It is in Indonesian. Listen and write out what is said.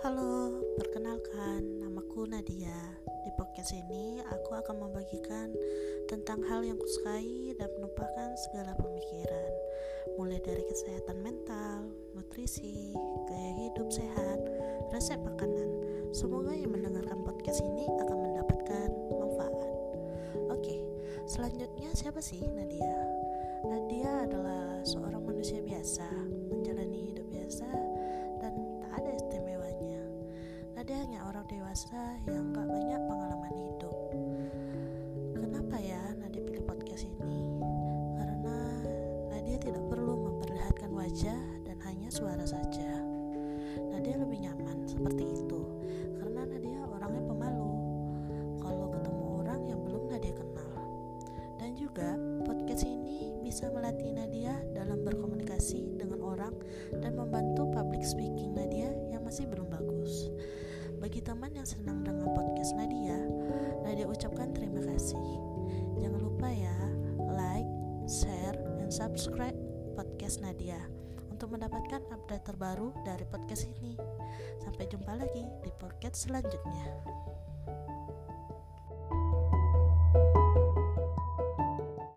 Halo, perkenalkan, namaku Nadia. Di podcast ini, aku akan membagikan tentang hal yang kusukai dan menumpahkan segala pemikiran, mulai dari kesehatan mental, nutrisi, gaya hidup sehat, resep makanan. Semoga yang mendengarkan podcast ini akan mendapatkan manfaat. Oke, selanjutnya siapa sih Nadia? Nadia adalah seorang manusia biasa yang gak banyak pengalaman hidup. Kenapa ya Nadia pilih podcast ini? Karena Nadia tidak perlu memperlihatkan wajah dan hanya suara saja. Nadia lebih nyaman seperti itu karena Nadia orangnya pemalu kalau ketemu orang yang belum Nadia kenal. Dan juga podcast ini bisa melatih Nadia dalam berkomunikasi dengan orang dan membantu public speaking Nadia yang masih belum bagus. Bagi teman yang senang dengan podcast Nadia, Nadia ucapkan terima kasih. Jangan lupa ya, like, share, dan subscribe podcast Nadia untuk mendapatkan update terbaru dari podcast ini. Sampai jumpa lagi di podcast selanjutnya.